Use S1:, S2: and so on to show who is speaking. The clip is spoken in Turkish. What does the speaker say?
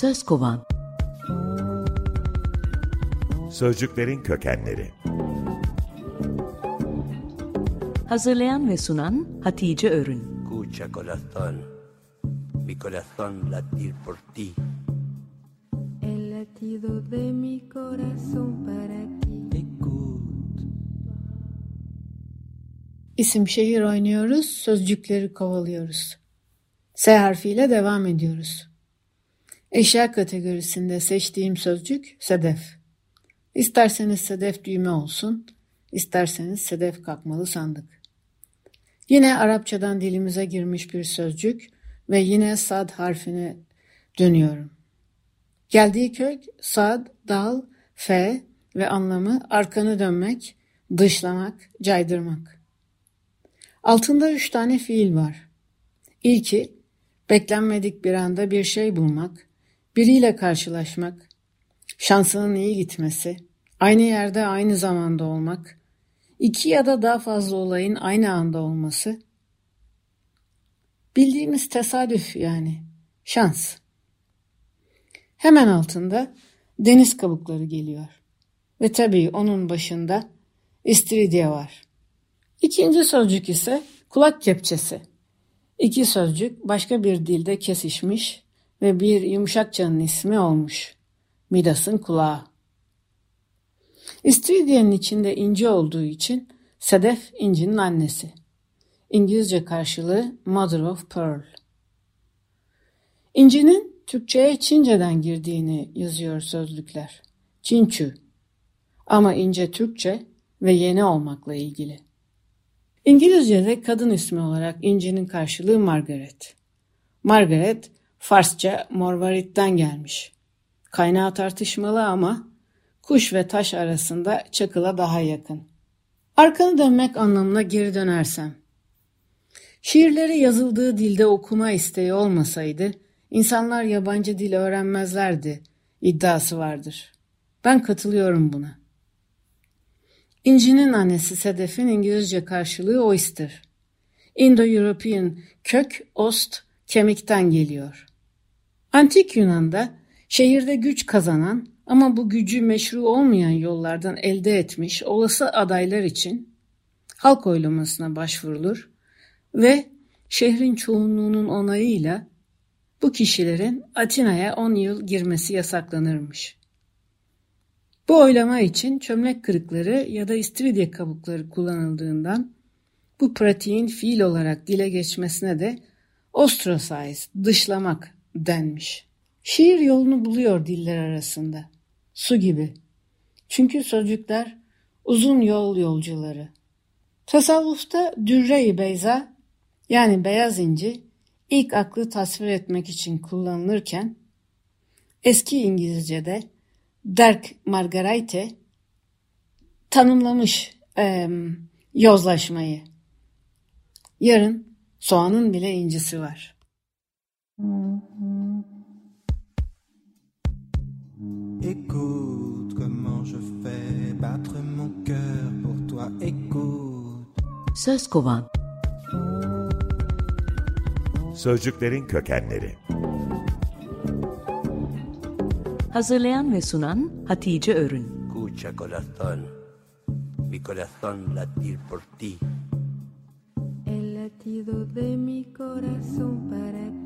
S1: Söz kovan
S2: Sözcüklerin kökenleri
S1: Hazırlayan ve sunan Hatice Örün
S3: Escucha corazón, mi corazón latir por ti.
S4: El latido de mi corazón para ti.
S5: İsim şehir oynuyoruz, sözcükleri kovalıyoruz. S harfiyle devam ediyoruz. Eşya kategorisinde seçtiğim sözcük sedef. İsterseniz sedef düğme olsun, isterseniz sedef kalkmalı sandık. Yine Arapçadan dilimize girmiş bir sözcük ve yine sad harfine dönüyorum. Geldiği kök sad, dal, f ve anlamı arkanı dönmek, dışlamak, caydırmak. Altında üç tane fiil var. İlki, beklenmedik bir anda bir şey bulmak, biriyle karşılaşmak, şansının iyi gitmesi, aynı yerde aynı zamanda olmak, iki ya da daha fazla olayın aynı anda olması, bildiğimiz tesadüf yani, şans. Hemen altında deniz kabukları geliyor. Ve tabii onun başında istiridye var. İkinci sözcük ise kulak kepçesi. İki sözcük başka bir dilde kesişmiş ve bir yumuşakçanın ismi olmuş. Midas'ın kulağı. İstiridyenin içinde inci olduğu için sedef incinin annesi. İngilizce karşılığı Mother of Pearl. İncinin Türkçe'ye Çince'den girdiğini yazıyor sözlükler. Çinçü. Ama ince Türkçe ve yeni olmakla ilgili. İngilizce'de kadın ismi olarak incinin karşılığı Margaret. Margaret, Farsça Morvarit'ten gelmiş. Kaynağı tartışmalı ama kuş ve taş arasında çakıla daha yakın. Arkanı dönmek anlamına geri dönersem. Şiirleri yazıldığı dilde okuma isteği olmasaydı, insanlar yabancı dil öğrenmezlerdi iddiası vardır. Ben katılıyorum buna. İncinin annesi Sedef'in İngilizce karşılığı oyster. Indo-European kök ost kemikten geliyor. Antik Yunan'da şehirde güç kazanan ama bu gücü meşru olmayan yollardan elde etmiş olası adaylar için halk oylamasına başvurulur ve şehrin çoğunluğunun onayıyla bu kişilerin Atina'ya 10 yıl girmesi yasaklanırmış. Bu oylama için çömlek kırıkları ya da istiridye kabukları kullanıldığından bu pratiğin fiil olarak dile geçmesine de ostracise, dışlamak denmiş. Şiir yolunu buluyor diller arasında. Su gibi. Çünkü sözcükler uzun yol yolcuları. Tasavvufta dürre-i beyza yani beyaz inci ilk aklı tasvir etmek için kullanılırken eski İngilizce'de Dirk Margarite tanımlamış e, yozlaşmayı. Yarın soğanın bile incisi var.
S6: Écoute comment je fais battre mon cœur pour toi. Écoute.
S1: Söz kovan
S2: Sözcüklerin kökenleri
S1: Hazırlayan ve sunan Hatice Örün
S3: Escucha corazón, mi corazón latir por ti.
S4: Latido de mi corazón para ti.